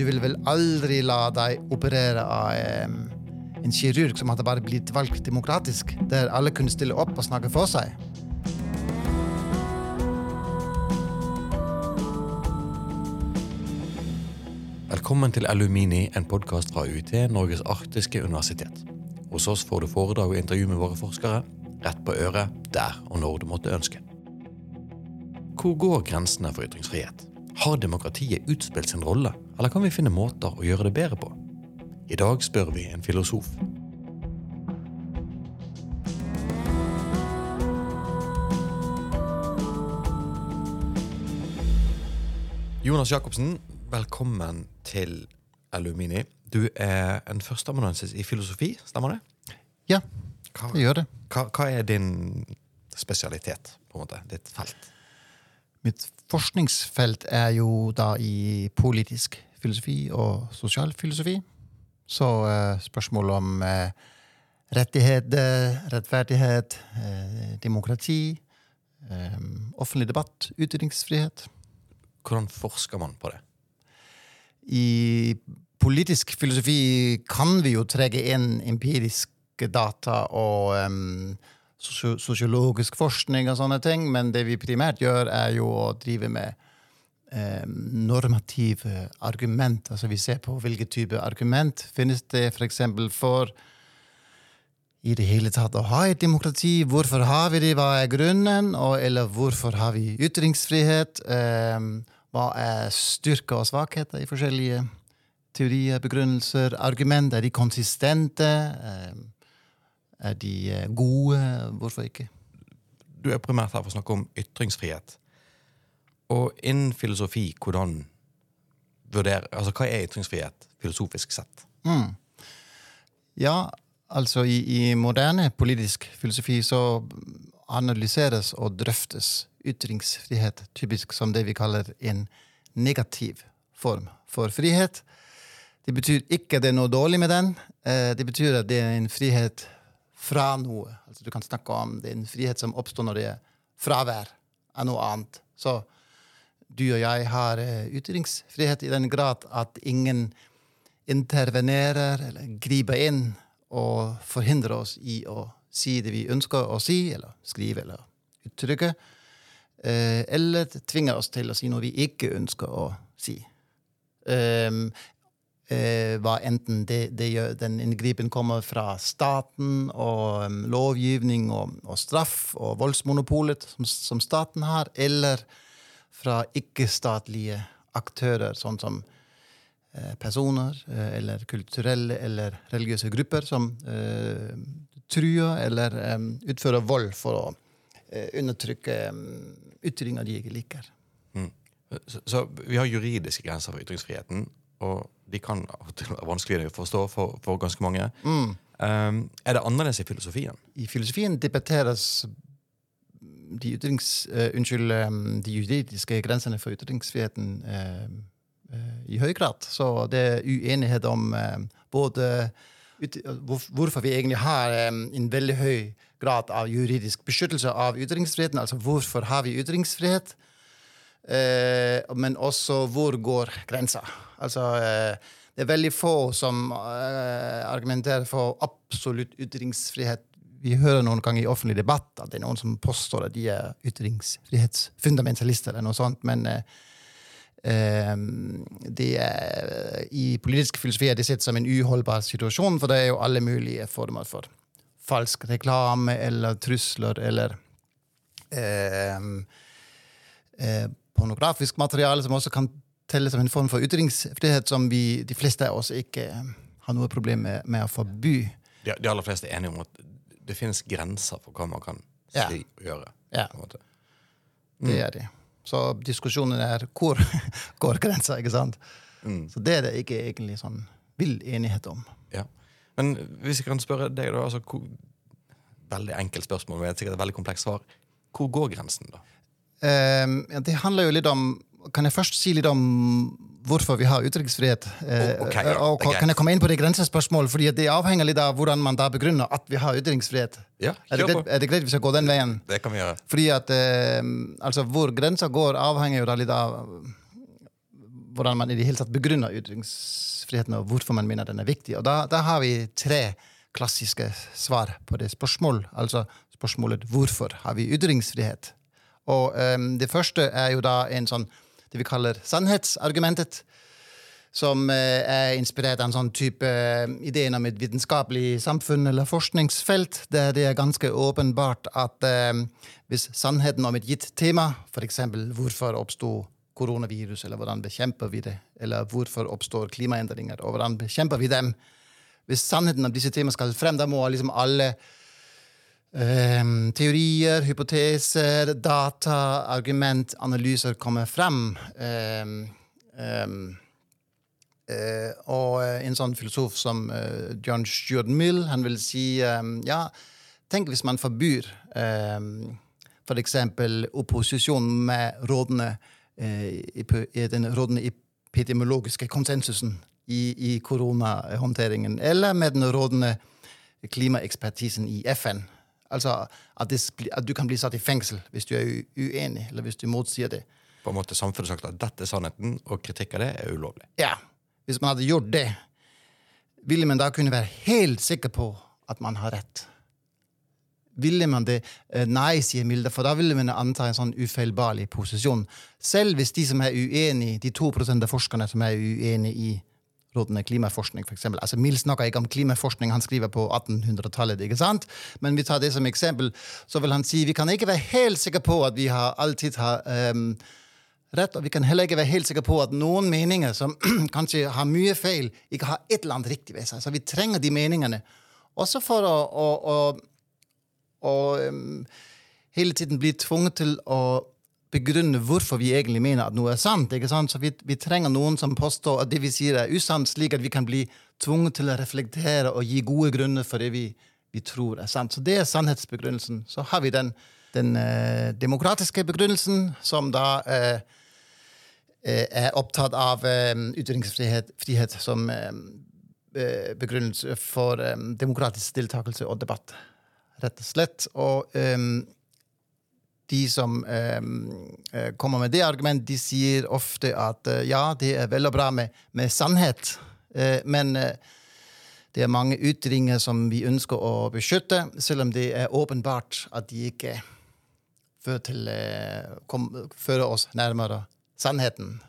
Du vil vel aldri la deg operere av em, en kirurg som hadde bare blitt valgt demokratisk, der alle kunne stille opp og snakke for seg? Velkommen til Alumini, en podkast fra UiT, Norges arktiske universitet. Hos oss får du foredrag og intervju med våre forskere, rett på øret, der og når du måtte ønske. Hvor går grensene for ytringsfrihet? Har demokratiet utspilt sin rolle, eller kan vi finne måter å gjøre det bedre på? I dag spør vi en filosof. Jonas Jacobsen, velkommen til Alumini. Du er en førsteamanuensis i filosofi, stemmer det? Ja, Hva, det gjør det. hva, hva er din spesialitet, på en måte? Ditt felt? Mitt forskningsfelt er jo da i politisk filosofi og sosialfilosofi. Så eh, spørsmål om eh, rettigheter, rettferdighet, eh, demokrati, eh, offentlig debatt, ytringsfrihet. Hvordan forsker man på det? I politisk filosofi kan vi jo trekke inn empiriske data og um, sosiologisk forskning og sånne ting, men det vi primært gjør, er jo å drive med em, normative argument. Altså vi ser på hvilke type argument finnes det for eksempel for i det hele tatt å ha et demokrati. Hvorfor har vi det, hva er grunnen? Og, eller hvorfor har vi ytringsfrihet? Eh, hva er styrker og svakheter i forskjellige teorier, begrunnelser, argument? Er de konsistente? Eh, er de eh, gode? Hvorfor ikke? Du er primært her for å snakke om ytringsfrihet. Og innen filosofi, hvordan vurderer Altså, hva er ytringsfrihet filosofisk sett? Ja, altså i, i moderne politisk filosofi så analyseres og drøftes ytringsfrihet typisk som det vi kaller en negativ form for frihet. Det betyr ikke at det er noe dårlig med den. eh, Det betyr at det er en frihet fra noe. Altså Du kan snakke om det er en frihet som oppstår når det er fravær av noe annet. Så du og jeg har eh, ytringsfrihet i den grad at ingen intervenerer eller griper inn og forhindrer oss i å si det vi ønsker å si, eller skrive eller uttrykke. Eh, eller tvinger oss til å si noe vi ikke ønsker å si. Um, hva enten det, det gjør, den inngripen kommer fra staten og um, lovgivning og, og straff og voldsmonopolet som, som staten har, eller fra ikke-statlige aktører, sånn som eh, personer eh, eller kulturelle eller religiøse grupper som uh, truer eller um, utfører vold for å uh, undertrykke um, ytringer de ikke liker. Så, så vi har juridiske grenser for ytringsfriheten, og de kan være vanskeligere å forstå for, for ganske mange. Um, er det annerledes i filosofien? I filosofien debatteres de, ytrings, uh, unnskyld, um, de juridiske grensene for ytringsfriheten uh, i høy grad. Så det er uenighet om både ut, hvor, hvorfor vi egentlig har um, en veldig høy grad av juridisk beskyttelse av ytringsfriheten. Altså hvorfor har vi ytringsfrihet? Men også hvor går grensa? Altså, det er veldig få som argumenterer for absolutt ytringsfrihet. Vi hører noen ganger i offentlig debatt at det er noen som påstår at de er ytringsfrihetsfundamentalister, eller noe sånt, men eh, eh, det er, I politisk filosofi er det sett som en uholdbar situasjon, for det er jo alle mulige former for falsk reklame eller trusler eller eh, eh, pornografisk materiale som også kan telle som en form for ytringsfrihet som vi, de fleste av oss ikke har noe problem med, med å forby. De, de aller fleste er enige om at det finnes grenser for hva man kan si Ja. og gjøre. Ja. på en måte. Det gjør de. Så diskusjonen er hvor går grensa, ikke sant? Så det er det ikke egentlig sånn vill enighet om. Ja. Men hvis jeg kan spørre deg, da altså, hvor, Veldig enkelt spørsmål, men sikkert et veldig komplekst svar. Hvor går grensen, da? Um, ja, det handler jo litt om Kan jeg først si litt om hvorfor vi har utenriksfrihet? Eh, O- ok, ja, og kan jeg komme inn på det grensespørsmålet? Fordi det avhenger litt av hvordan man da begrunner at vi har utenriksfrihet. Ja, Er det, greit, er det greit hvis jeg går den veien? Det kan vi gjøre. Fordi at eh, altså Hvor grensa går, avhenger jo da litt av hvordan man i det hele tatt begrunner ytringsfriheten, og hvorfor man mener den er viktig. Og da, da har vi tre klassiske svar på det spørsmålet. Altså spørsmålet hvorfor har vi ytringsfrihet? Og um, det første er jo da en sånn det vi kaller sannhetsargumentet som eh, er inspirert av en sånn type eh, ideen om et vitenskapelig samfunn eller forskningsfelt, der det er ganske åpenbart at eh, hvis sannheten om et gitt tema, f.eks. hvorfor oppsto koronavirus, eller hvordan bekjemper vi det, eller hvorfor oppstår klimaendringer, og hvordan bekjemper vi dem Hvis sannheten om disse temaene skal frem, da må liksom alle Um, teorier, hypoteser, data, argument, analyser kommer frem. Um, um, Uh, og eh, en sånn filosof som uh, John Stuart Mill han vil si um, ja, tenk hvis man forbyr um, f.eks. For opposisjon med rådene uh, den rådende epidemiologiske konsensusen i koronahåndteringen, eller med den rådende klimaekspertisen i FN. Altså at, det, at, du kan bli satt i fengsel hvis du er uenig, eller hvis du motsier det. På en måte Samfunnet sagt at dette er sannheten, og kritikk av det er ulovlig. Ja, hvis man hadde gjort det, ville man da kunne være helt sikker på at man har rett? Ville man det? Eh, nei, sier Milde, for da ville man anta en sånn ufeilbarlig posisjon. Selv hvis de som er uenige, de to prosent av forskerne som er uenige i rådende klimaforskning, f.eks. Altså, Mill snakker ikke om klimaforskning, han skriver på 1800-tallet. ikke sant? Men vi tar det som eksempel, så vil han si vi kan ikke være helt sikre på at vi har alltid har um, rett, og vi kan heller ikke være helt sikre på at noen meninger som kanskje har mye feil, ikke har et eller annet riktig ved seg. Så vi trenger de meningene. Også for å, å, å, å um, hele tiden bli tvunget til å begrunne hvorfor vi egentlig mener at noe er sant. ikke sant? Så vi, vi trenger noen som påstår at det vi sier, er usant, slik at vi kan bli tvunget til å reflektere og gi gode grunner for det vi, vi tror er sant. Så det er sannhetsbegrunnelsen. Så har vi den, den eh, demokratiske begrunnelsen, som da eh, Eh, er opptatt av eh, ytringsfrihet frihet som eh, begrunnelse for demokratisk deltakelse og debatt, rett og slett. Og de som kommer med det argumentet, de sier ofte at ja, det er vel og bra med, med sannhet, men det er mange ytringer som vi ønsker å beskytte, selv om det er åpenbart at de ikke fører, til, kom, fører oss nærmere sannheten.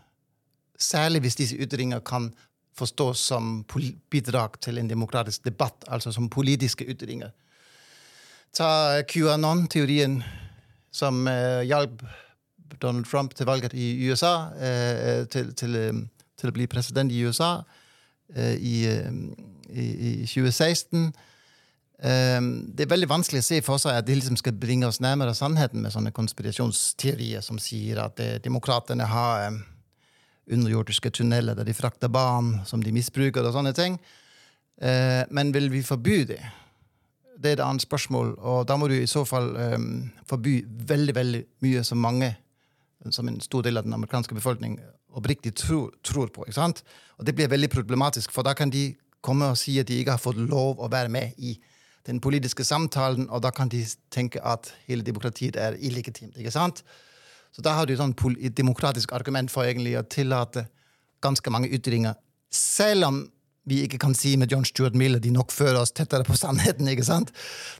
Særlig hvis disse ytringer kan forstås som bidrag til en demokratisk debatt, altså som politiske ytringer. Ta QAnon-teorien, som uh, hjalp Donald Trump til valget i USA, uh, til, til, um, til, å bli president i USA uh, i, i, i, 2016. det er veldig vanskelig å se for seg at de liksom skal bringe oss nærmere sannheten med sånne konspirasjonsteorier som sier at demokratene har underjordiske tunneler der de frakter barn som de misbruker, og sånne ting. Eh, men vil vi forby det? Det er et annet spørsmål, og da må du i så fall um, forby veldig veldig mye som mange, som en stor del av den amerikanske befolkning, oppriktig tror, tror på. ikke sant? Og det blir veldig problematisk, for da kan de komme og si at de ikke har fått lov å være med i den politiske samtalen, og da kan de tenke at hele demokratiet er illegitimt. ikke sant? Så da har du sånn et demokratisk argument for egentlig å tillate ganske mange ytringer, selv om vi ikke kan si med John Stuart Mill de nok fører oss tettere på sannheten. ikke sant?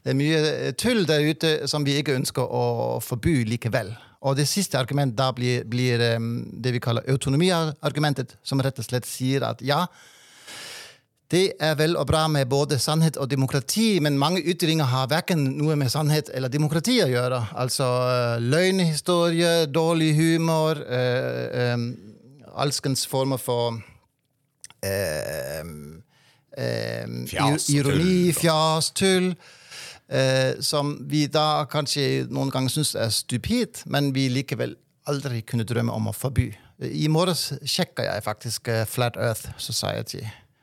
Det er mye eh, tull der ute som vi ikke ønsker å forby likevel. Og det siste argumentet da blir, blir det vi kaller autonomiargumentet, som rett og slett sier at ja, det er vel og bra med både sannhet og demokrati, men mange ytringer har verken noe med sannhet eller demokrati å gjøre. Altså uh, løgnhistorie, dårlig humor, øh, øh, alskens former for uh, fjas, ironi, fjas, tull. Eh, som vi da kanskje noen ganger syns er stupid, men vi likevel aldri kunne drømme om å forby. I morges sjekka jeg faktisk Flat Earth Society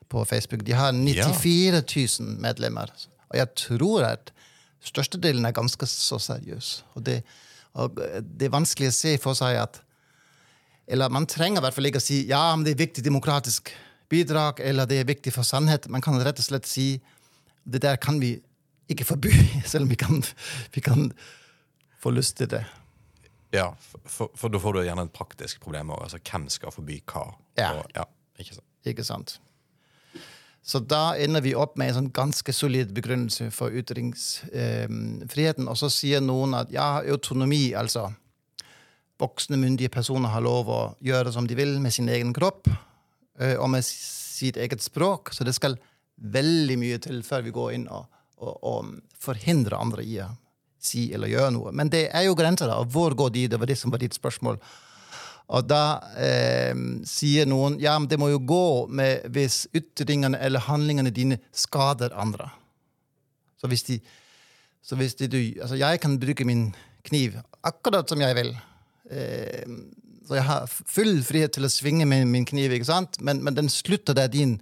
på Facebook. De har 94 000 medlemmer. Og jeg tror at størstedelen er ganske så seriøs. Og det, og det er vanskelig å se for seg at Eller man trenger i hvert fall ikke å si ja, men det er viktig demokratisk bidrag, eller det er viktig for sannhet. Man kan rett og slett si det der kan vi ikke forby, selv om vi kan, vi kan få lyst til det. Ja, for, for, for da får du gjerne et praktisk problem òg. Altså, hvem skal forby hva? Ja. Og, ja ikke sant? Ikke sant? Så da ender vi opp med en sånn ganske solid begrunnelse for ytringsfriheten. og så sier noen at ja, autonomi, altså Voksne, myndige personer har lov å gjøre som de vil med sin egen kropp eh, og med sitt eget språk. Så det skal veldig mye til før vi går inn og, og, og forhindrer andre i å si eller gjøre noe. Men det er jo grenser, da. Og hvor går de? Det var det som var ditt spørsmål. Og da eh, sier noen ja, men det må jo gå med hvis ytringene eller handlingene dine skader andre. Så hvis de, så hvis de du, altså Jeg kan bruke min kniv akkurat som jeg vil. Eh, så jeg har full frihet til å svinge med min kniv, ikke sant? Men, men den slutter der din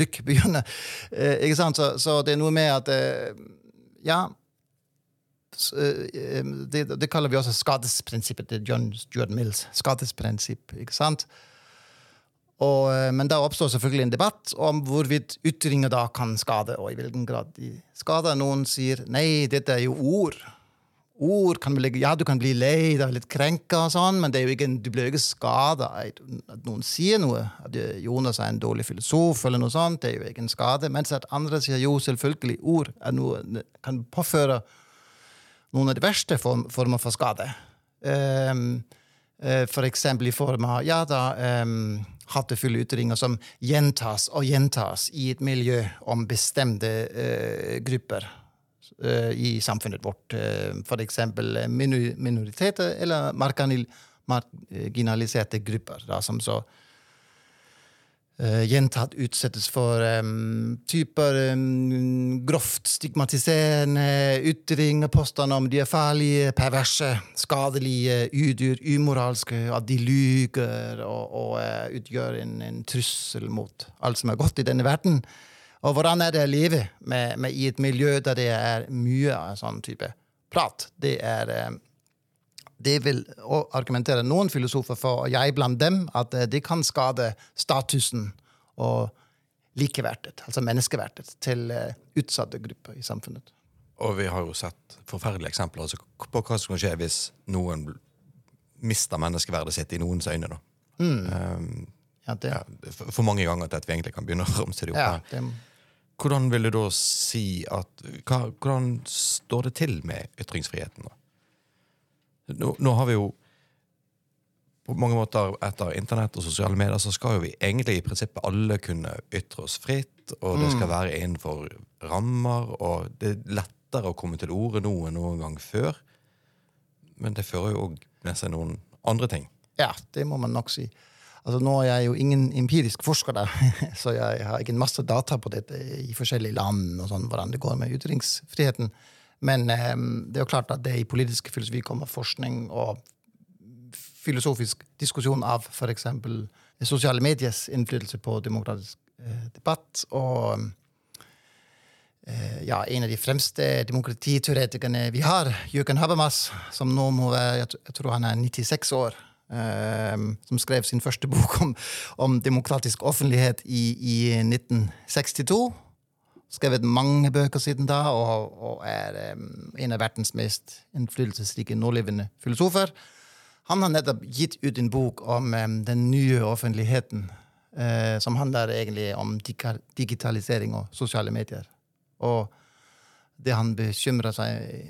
rykk begynner. Eh, ikke sant? Så, så, det er noe med at eh, Ja. Det, det, kaller vi også skadesprinsippet til John Stuart Mills. Skadesprinsipp, ikke sant? Og, men da oppstår selvfølgelig en debatt om hvorvidt ytringer da kan skade, og i hvilken grad de skader. Noen sier nei, dette er jo ord ord kan bli, Ja, du kan bli lei deg, litt krenka, og sånn, men ikke, du blir jo ikke skada at noen sier noe. At Jonas er en dårlig filosof, eller noe sånt, det er jo ikke en skade. Mens at andre sier jo, selvfølgelig, ord noe, kan påføre noen av de verste form, former for skade. Um, uh, for eksempel i form av ja, da, um, hatefulle ytringer som gjentas og gjentas i et miljø om bestemte uh, grupper i samfunnet vårt. Uh, F.eks. minoriteter eller marginaliserte grupper, da, som så uh, gjentatt utsettes for um, typer um, grovt stigmatiserende ytringer, påstander om de er farlige, perverse, skadelige, udyr, umoralske, at de lyver og, og utgjør en, en trussel mot alt som er godt i denne verden. Og hvordan er det å leve med, med, i et miljø der det er mye av sånn type prat? Det er Det vil argumentere noen filosofer for, og jeg blant dem, at det kan skade statusen og likeverdet, altså menneskeverdet, til utsatte grupper i samfunnet. Og vi har jo sett forferdelige eksempler altså, på hva som kan skje hvis noen mister menneskeverdet sitt i noens øyne. da. Mm. Um, ja, det... ja, for, mange ganger til at vi egentlig kan begynne å ramse det opp. Ja, det... Hvordan vil du da si at hva, Hvordan står det til med ytringsfriheten? da? Nå, nå, har vi jo på mange måter Etter internett og sosiale medier så skal jo vi egentlig i prinsippet alle kunne ytre oss fritt, og det skal mm. være innenfor rammer, og det er lettere å komme til orde nå enn noen gang før. Men det fører jo òg med seg noen andre ting. Ja, det må man nok si. Altså, nå er jeg jo ingen empirisk forsker, da, så jeg har ikke en masse data på dette i forskjellige land, og sånn, hvordan det går med ytringsfriheten. Men um, det er jo klart at det i politisk filosofi kommer forskning og filosofisk diskusjon av f.eks. sosiale mediers innflytelse på demokratisk eh, debatt. Og eh, ja, en av de fremste demokratiteoretikerne vi har, Jøken Habermas, som nå må være jeg tror han er 96 år som skrev sin første bok om, om demokratisk offentlighet i, i, 1962. Skrevet mange bøker siden da, og, og er um, en av verdens mest innflytelsesrike nålevende filosofer. Han har nettopp gitt ut en bok om um, den nye offentligheten, som handler egentlig om digitalisering og sosiale medier. Og det han bekymrer seg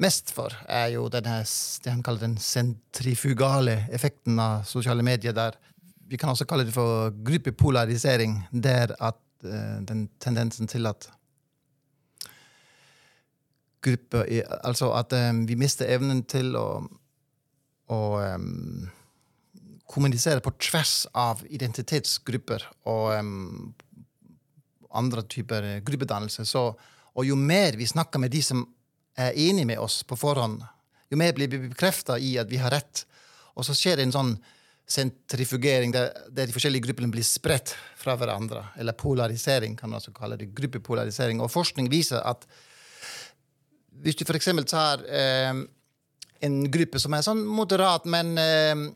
mest for, er jo denne, det han kaller den sentrifugale effekten av sosiale medier. der Vi kan også kalle det for gruppepolarisering. Der at uh, den tendensen til at grupper Altså at um, vi mister evnen til å, å um, kommunisere på tvers av identitetsgrupper og um, andre typer gruppedannelse. Så, og jo mer vi snakker med de som er enig med oss på forhånd, jo mer blir vi bekrefta i at vi har rett. Og så skjer det en sånn sentrifugering der, der de forskjellige gruppene blir spredt fra hverandre. Eller polarisering, kan man også kalle det. Gruppepolarisering. Og forskning viser at hvis du f.eks. tar eh, en gruppe som er sånn moderat, men eh,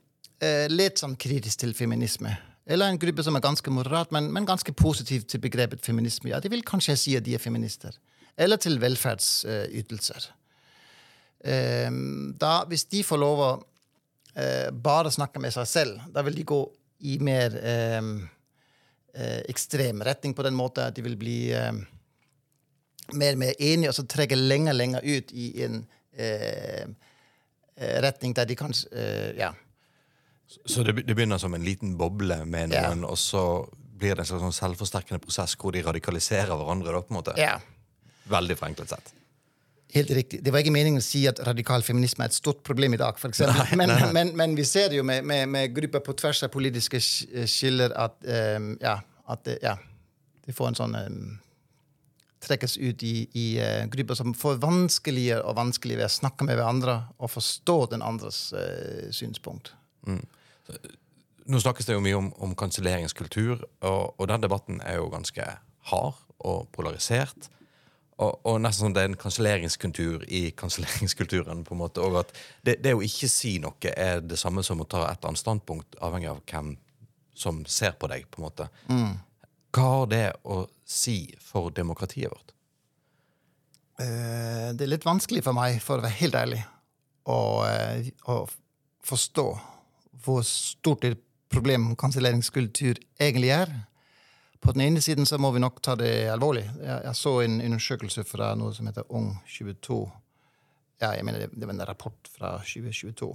eh, litt sånn kritisk til feminisme eller en gruppe som er ganske moderat, men, men ganske positiv til begrepet feminisme. Ja, De vil kanskje si at de er feminister eller til velferdsytelser. da, Hvis de får lov å eh, bare snakke med seg selv, da vil de gå i mer eh, ekstrem retning på den måten at de vil bli mer og mer enige, og så trekke lenger og lenger ut i en eh, retning der de kanskje Ja. Så det, begynner som en liten boble med Ja. og så blir det en slags sånn selvforsterkende prosess hvor de radikaliserer hverandre. da, på en måte. ja. Veldig forenklet sett. Helt riktig. Det var ikke meningen å si at radikal feminisme er et stort problem i dag. For eksempel. men, Men, men vi ser det jo med, med, med grupper på tvers av politiske skiller at, um, ja, at det, ja, de får en sånn um, Trekkes ut i, i uh, grupper som får vanskeligere og vanskeligere ved å snakke med hverandre og forstå den andres uh, synspunkt. Nå snakkes det jo mye om, om kanselleringskultur, og, og den debatten er jo ganske hard og polarisert. Og, og nesten sånn det er en kanselleringskultur i kanselleringskulturen. på en måte, og at det, det å ikke si noe er det samme som å ta et eller annet standpunkt, avhengig av hvem som ser på deg. på en måte. Hva har det å si for demokratiet vårt? Eh, det er litt vanskelig for meg, for å være helt ærlig, å, eh, å forstå hvor stort et problem kanselleringskultur egentlig er. På den ene siden så må vi nok ta det alvorlig. Jeg, jeg så en undersøkelse fra noe som heter Ung22. Ja, jeg mener det, det var en rapport fra 2022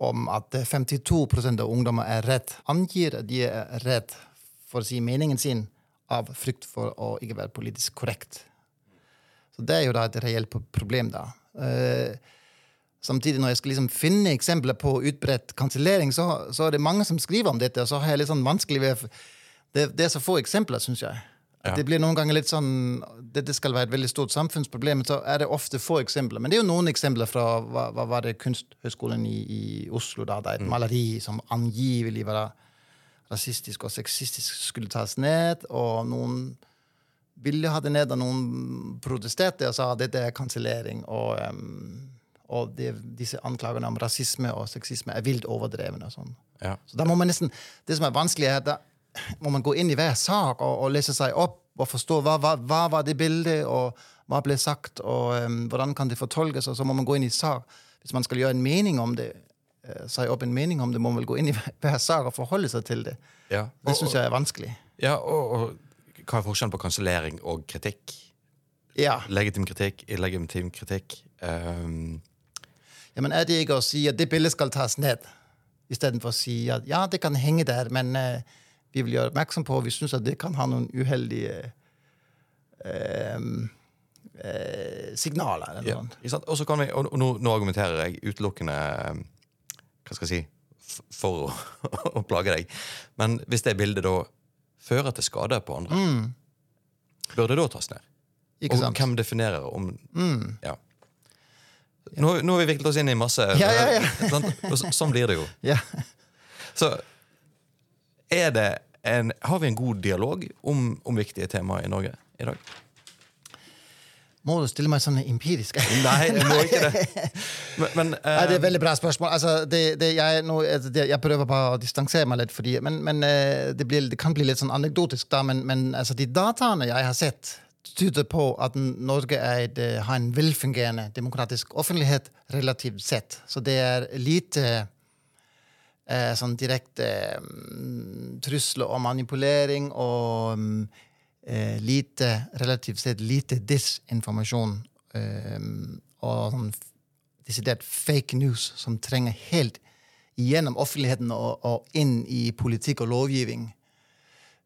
om at eh, 52% av ungdommer er redd, angir at de er redd for å si meningen sin av frykt for å ikke være politisk korrekt. Så det er jo da et reelt problem, da. Eh, samtidig, når jeg skal liksom finne eksempler på utbredt kansellering, så, så er det mange som skriver om dette, og så har jeg litt sånn vanskelig ved Det, det er så få eksempler, syns jeg. Ja. Det blir noen ganger litt sånn Dette skal være et veldig stort samfunnsproblem, men så er det ofte få eksempler. Men det er jo noen eksempler fra hva, hva var det Kunsthøgskolen i, i Oslo, da. Det et maleri som angivelig var rasistisk og sexistisk skulle tas ned, og noen ville ha det ned, og noen protesterte og sa at dette er kansellering. Og, um, og det, disse anklagene om rasisme og sexisme er vilt overdrevne. og sånn. Ja. Så da må man nesten, Det som er vanskelig, er at må man gå inn i hver sak og, og lese seg opp og forstå hva, hva, hva var det bildet, og hva ble sagt, og um, hvordan kan det fortolkes. Og så må man gå inn i sak. Hvis man skal gjøre en mening om det, eh, si opp en mening om det, må man vel gå inn i hver- sak og forholde seg til det. Ja, Det syns jeg er vanskelig. Ja, og, og hva er forskjellen på kansellering og kritikk? Ja. Legitim kritikk, illegitim kritikk. um... Ja, men er det ikke å si at det bildet skal tas ned, istedenfor å si at ja, det kan henge der, men eh, vi vil gjøre oppmerksom på, og vi syns at det kan ha noen uheldige eh, eh, signaler. Eller ja, noe. Og så kan vi, og nå, nå argumenterer jeg utelukkende ehm, Hva skal jeg si for å, å plage deg. Men hvis det bildet da fører til skade på andre, bør det da tas ned? Mm. Ikke og sant? Mm. hvem definerer om ja. Nå, nå har vi viklet oss inn i masse Ja, ja, ja. Sånn blir det jo. Ja. Så en, har vi en god dialog om, om viktige temaer i Norge i dag? Må du stille meg sånne empiriske Nei, jeg må ikke det. Men, men uh... Nei, det er et veldig bra spørsmål. Altså, det, det, jeg, nå, altså, det, jeg prøver bare å distansere meg litt, fordi, men, men eh, det, blir, det kan bli litt sånn anekdotisk. da, Men, men altså, de dataene jeg har sett, tyder på at Norge et, eh, har en velfungerende demokratisk offentlighet relativt sett. Så det er lite eh, sånn direkte mm, trusler og manipulering og mm, eh, lite, relativt sett lite disinformasjon. Eh, og sånn desidert fake news som trenger helt gjennom offentligheten og, og inn i politikk og lovgivning.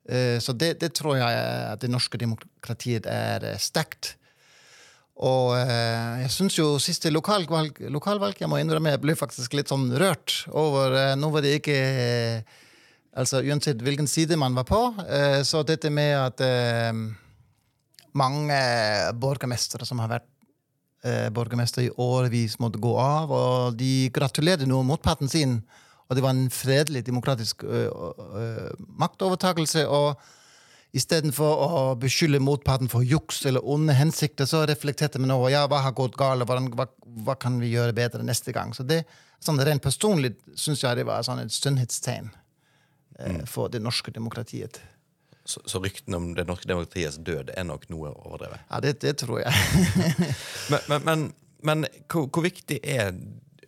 Eh, Så det, det tror jeg at det norske demokratiet er sterkt. Og eh, jeg syns jo siste lokalvalg, lokalvalg Jeg må innrømme jeg ble faktisk litt sånn rørt over eh, Nå var det ikke eh, Altså uansett hvilken side man var på. Eh, så dette med at eh, mange borgermestere som har vært eh, borgermester i årevis, måtte gå av, og de gratulerte nå motparten sin. Og det var en fredelig, demokratisk maktovertakelse. Og istedenfor å beskylde motparten for juks eller onde hensikter, så reflekterte man over ja, hva har gått galt, og hva, hva kan vi gjøre bedre neste gang. Så det, sånn rent personlig syns jeg det var sånn et sunnhetstegn eh, for det norske demokratiet. så, så ryktene om det norske demokratiets død er nok noe overdrevet. Ja, det, det tror jeg. Men, men, men, Men hvor, hvor viktig er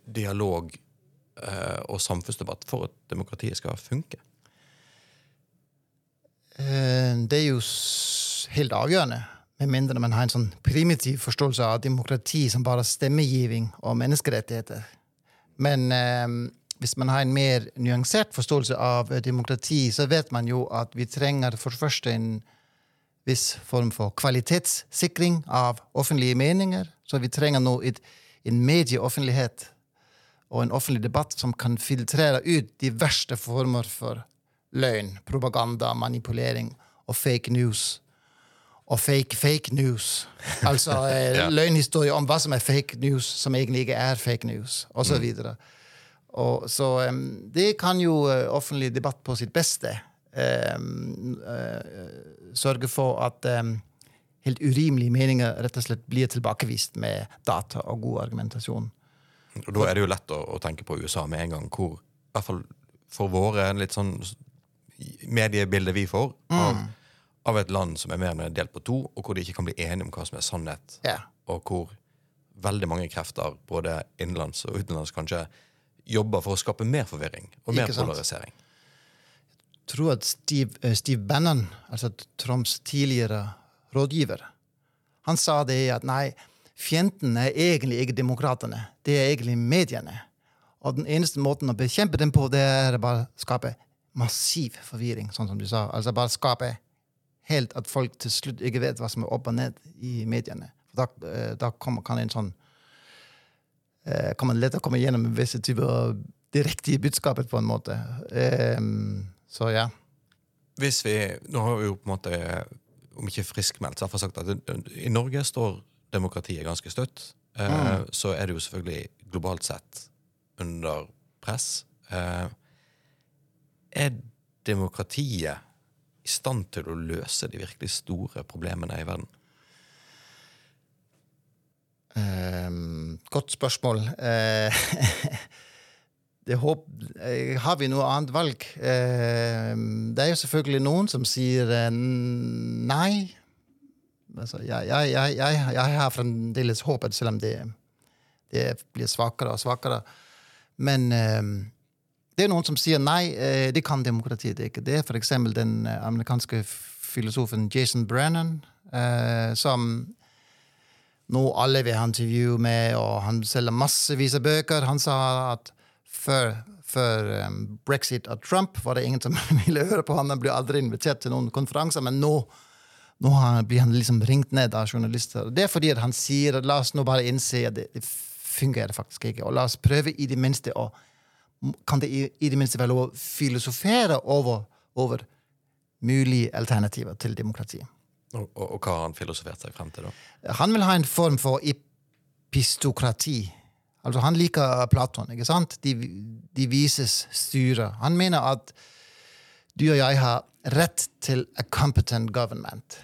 dialog eh, og samfunnsdebatt for at demokratiet skal funke? Eh, det er jo helt avgjørende, med mindre man har en sånn primitiv forståelse av demokrati som bare stemmegiving og menneskerettigheter. Men eh, hvis man har en mer nyansert forståelse av eh, demokrati, så vet man jo at vi trenger for det første en viss form for kvalitetssikring av offentlige meninger. Så vi trenger nå et, en medieoffentlighet og en offentlig debatt som kan filtrere ut de verste former for løgn, propaganda, manipulering og fake news. Og fake fake news. Altså eh, Ja. løgnhistorie om hva som er fake news, som egentlig ikke er fake news, osv. videre. Og så um, det kan jo eh, offentlig debatt på sitt beste um, uh, sørge for at um, helt urimelige meninger rett og slett blir tilbakevist med data og god argumentasjon. Og Da er det jo lett å, å tenke på USA med en gang, hvor i hvert fall for våre litt sånn mediebildet vi får av, av et land som er mer enn mer delt på to, og hvor de ikke kan bli enige om hva som er sannhet, yeah. og hvor veldig mange krefter, både innenlands og utenlands kanskje, jobber for å skape mer forvirring og mer polarisering. Jeg tror at Steve, uh, Steve Bannon, altså Trumps tidligere rådgiver, han sa det at nei, fienden er egentlig ikke demokratene, det er egentlig mediene. Og den eneste måten å bekjempe dem på, det er bare å skape massiv forvirring, sånn som du sa. Altså bare skape helt at folk til slutt ikke vet hva som er opp og ned i mediene. For da, eh, da kommer, kan en sånn eh, kan man lettere komme gjennom visse typer direkte budskapet, på en måte. Em, så ja. Hvis vi, Nå har vi jo på en måte, om ikke friskmeldt, så har jeg sagt at i Norge står demokratiet ganske støtt. Eh, Så er det jo selvfølgelig globalt sett under press. Eh, er demokratiet i stand til å løse de virkelig store problemene i verden? Ehm, godt spørsmål. Eh, håp, eh, har vi noe annet valg? Ehm, det er jo selvfølgelig noen som sier eh, nei. Altså, jeg, jeg, jeg, jeg, har fremdeles håpet, selv om det, det blir svakere og svakere. Men ehm, det er noen som sier nei, eh, det kan demokratiet ikke. Det er eksempel den eh, amerikanske filosofen Jason Brennan, eh, som nå alle vil ha intervju med, og han selger massevis av bøker. Han sa at før, før brexit og Trump var det ingen som ville høre på han. Han ble aldri invitert til noen konferanser, men nå, nå blir han liksom ringt ned av journalister. Det er fordi han sier at la oss nå bare innse at det, det fungerer faktisk ikke, og la oss prøve i det minste å kan det i, i det minste være lov å filosofere over, over mulige alternativer til demokrati. Og, og, og hva har han filosofert seg frem til, da? Han vil ha en form for epistokrati. Altså, han liker Platon, ikke sant? De, de vises styre. Han mener at du og jeg har rett til a competent government.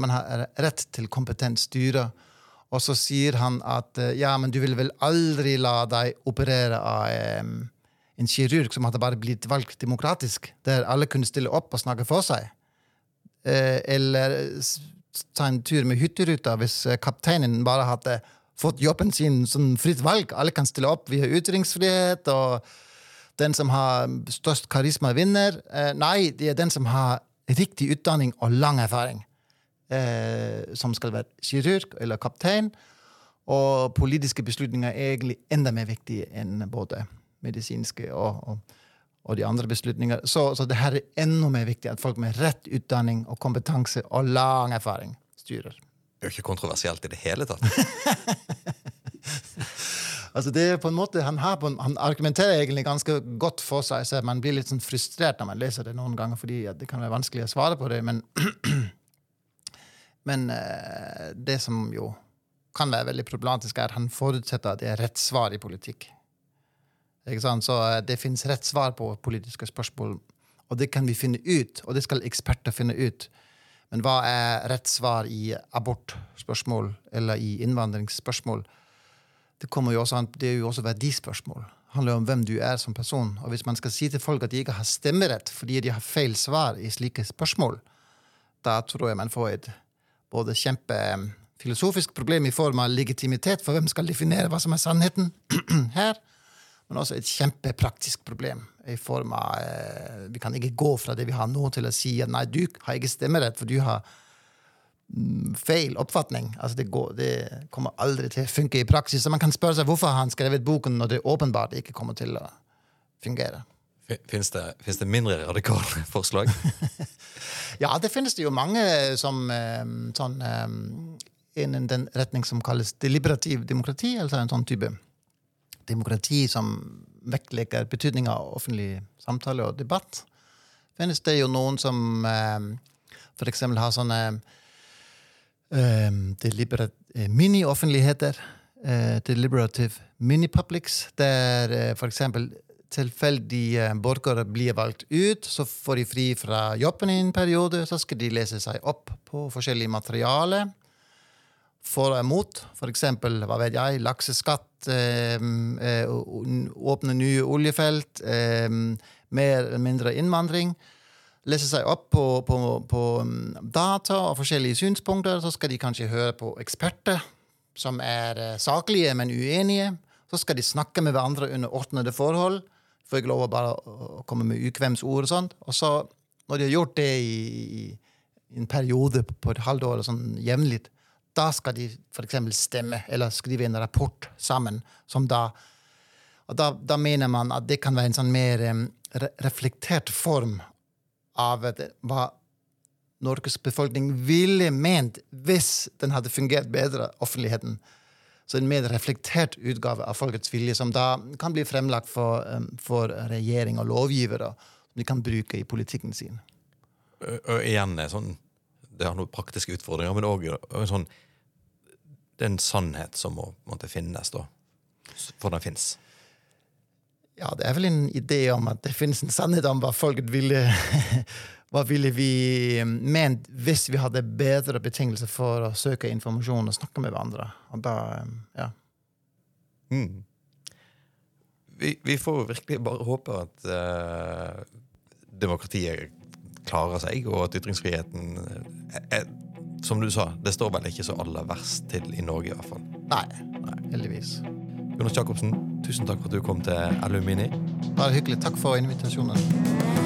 Man har rett til kompetent styre. Og så sier han at eh, ja, men du vil vel aldri la deg operere av em, en kirurg som hadde bare blitt valgt demokratisk, der alle kunne stille opp og snakke for seg. Eh, eller ta en tur med hytteruta hvis eh, kapteinen bare hadde fått jobben sin som fritt valg. Alle kan stille opp. Vi har ytringsfrihet, og den som har størst karisma, vinner. Eh, nei, det er den som har riktig utdanning og lang erfaring. Som skal være kirurg eller kaptein. Og politiske beslutninger er egentlig enda mer viktige enn både medisinske og, og, og de andre beslutninger. Så, så det her er enda mer viktig at folk med rett utdanning og kompetanse og lang erfaring styrer. Det er jo ikke kontroversielt i det hele tatt. Altså det er på en måte, han, har på en, han argumenterer egentlig ganske godt for seg, så man blir litt sånn frustrert når man leser det noen ganger, fordi det kan være vanskelig å svare på det. Men, men eh, det som jo kan være veldig problematisk, er at han forutsetter at det er rett svar i politikk. Så eh, det finnes rett svar på politiske spørsmål, og det kan vi finne ut, og det skal eksperter finne ut. Men hva er rett svar i abortspørsmål eller i innvandringsspørsmål? Det, jo også det er jo også verdispørsmål. Det handler om hvem du er som person. Og hvis man skal si til folk at de ikke har stemmerett fordi de har feil svar i slike spørsmål, da tror jeg man får et både kjempefilosofisk problem i form av legitimitet for hvem skal definere hva som er sannheten her. Men også et kjempepraktisk problem i form av eh, Vi kan ikke gå fra det vi har nå, til å si at nei, du har ikke stemmerett, for du har mm, feil oppfatning. Altså det, går, det, kommer aldri til å funke i praksis. Så man kan spørre seg hvorfor har han skrevet boken når det åpenbart ikke kommer til å fungere. Fins det, det mindre radikale forslag? ja, det finnes det jo mange som sånn innen den retning som kalles deliberativ demokrati, altså en sånn type demokrati som vektlegger betydninga av offentlig samtale og debatt. Finnes det jo noen som eh, f.eks. har sånne eh, mini-offentligheter. Eh, deliberative mini-publics, der eh, f.eks. tilfeldige borgere blir valgt ut. Så får de fri fra jobben i en periode, så skal de lese seg opp på forskjellig materiale for og imot. Eksempel, hva vet jeg, lakseskatt, eh, eh åpne nye oljefelt, eh, mer eller mindre innvandring. Lese seg opp på, på, på, mm, data og forskjellige synspunkter. Så skal de kanskje høre på eksperter som er eh, saklige, men uenige. Så skal de snakke med hverandre under ordnede forhold. Får ikke lov å bare komme med ukvemsord og sånt. Og så, når de har gjort det i, i en periode på et halvt år, sånn jevnlig, da skal de f.eks. stemme eller skrive en rapport sammen. som da og da, da, mener man at det kan være en sånn mer um, reflektert form av det, hva Norges befolkning ville ment hvis den hadde fungert bedre, offentligheten. Så en mer reflektert utgave av folkets vilje, som da kan bli fremlagt for, um, for regjering og lovgivere, som de kan bruke i politikken sin. Og igjen, sånn, Det har noen praktiske utfordringer, men òg sånn det er en sannhet som må måtte finnes, da. For den fins. Ja, det er vel en idé om at det finnes en sannhet om hva folk ville Hva ville vi um, ment hvis vi hadde bedre betingelser for å søke informasjon og snakke med hverandre? Og da, um, ja. Mm. Vi, vi, får virkelig bare håpe at uh, demokratiet klarer seg, og at ytringsfriheten er, som du sa, det står vel ikke så aller verst til i Norge, i hvert fall. Nei. Nei. Heldigvis. Jonas Jacobsen, tusen takk for at du kom til Alumini. Bare hyggelig. Takk for invitasjonen.